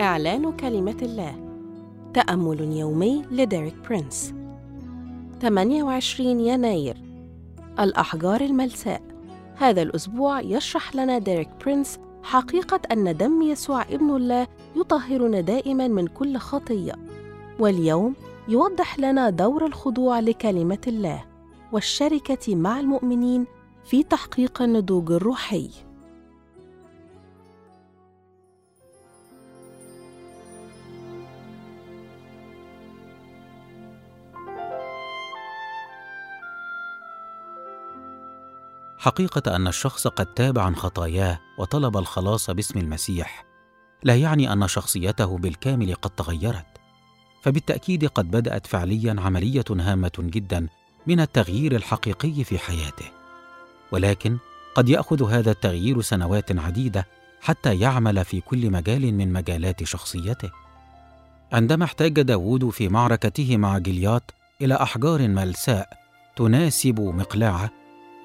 إعلان كلمة الله. تأمل يومي لديريك برينس. 28 يناير. الأحجار الملساء. هذا الأسبوع يشرح لنا ديريك برينس حقيقة أن دم يسوع ابن الله يطهرنا دائما من كل خطية. واليوم يوضح لنا دور الخضوع لكلمة الله والشركة مع المؤمنين في تحقيق النضوج الروحي. حقيقة أن الشخص قد تاب عن خطاياه وطلب الخلاص باسم المسيح. لا يعني أن شخصيته بالكامل قد تغيرت. فبالتأكيد قد بدأت فعليا عملية هامة جدا من التغيير الحقيقي في حياته. ولكن قد يأخذ هذا التغيير سنوات عديدة حتى يعمل في كل مجال من مجالات شخصيته. عندما احتاج داوود في معركته مع جليات إلى أحجار ملساء تناسب مقلاعه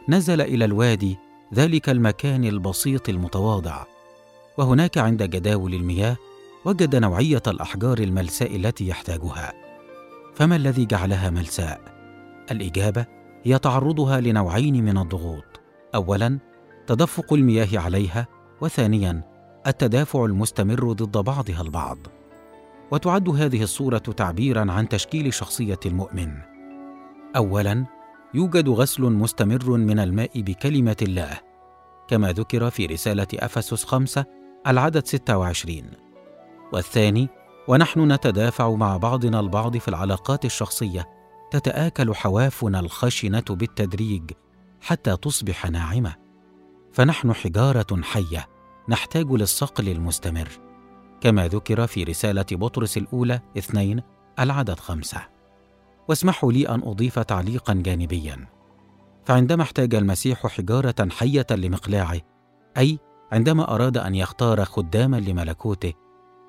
نزل إلى الوادي ذلك المكان البسيط المتواضع وهناك عند جداول المياه وجد نوعية الأحجار الملساء التي يحتاجها. فما الذي جعلها ملساء؟ الإجابة هي تعرضها لنوعين من الضغوط. اولا تدفق المياه عليها وثانيا التدافع المستمر ضد بعضها البعض. وتعد هذه الصورة تعبيرا عن تشكيل شخصية المؤمن. اولا يوجد غسل مستمر من الماء بكلمة الله كما ذكر في رسالة أفسس خمسة العدد 26 والثاني ونحن نتدافع مع بعضنا البعض في العلاقات الشخصية تتآكل حوافنا الخشنة بالتدريج حتى تصبح ناعمة. فنحن حجارة حية نحتاج للصقل المستمر كما ذكر في رسالة بطرس الأولى اثنين العدد خمسة. واسمحوا لي أن أضيف تعليقا جانبيا. فعندما احتاج المسيح حجارة حية لمقلاعه أي عندما أراد أن يختار خداما لملكوته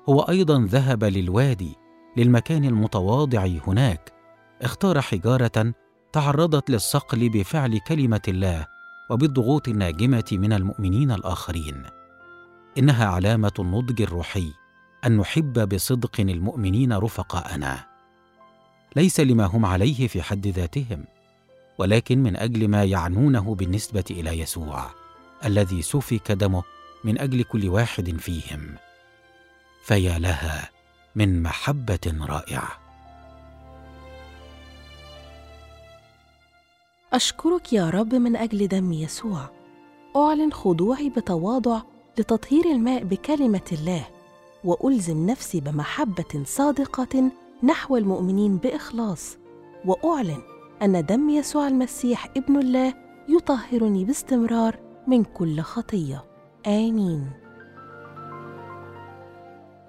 هو أيضا ذهب للوادي للمكان المتواضع هناك. اختار حجارة تعرضت للصقل بفعل كلمة الله وبالضغوط الناجمة من المؤمنين الآخرين. إنها علامة النضج الروحي أن نحب بصدق المؤمنين رفقاءنا. ليس لما هم عليه في حد ذاتهم ولكن من أجل ما يعنونه بالنسبة إلى يسوع الذي سفك دمه من أجل كل واحد فيهم. فيا لها من محبة رائعة. أشكرك يا رب من أجل دم يسوع. أعلن خضوعي بتواضع لتطهير الماء بكلمة الله وألزم نفسي بمحبة صادقة نحو المؤمنين بإخلاص وأعلن أن دم يسوع المسيح ابن الله يطهرني باستمرار من كل خطية. آمين.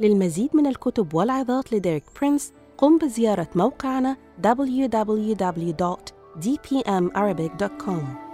للمزيد من الكتب والعظات لديريك برينس قم بزيارة موقعنا www.dpmarabic.com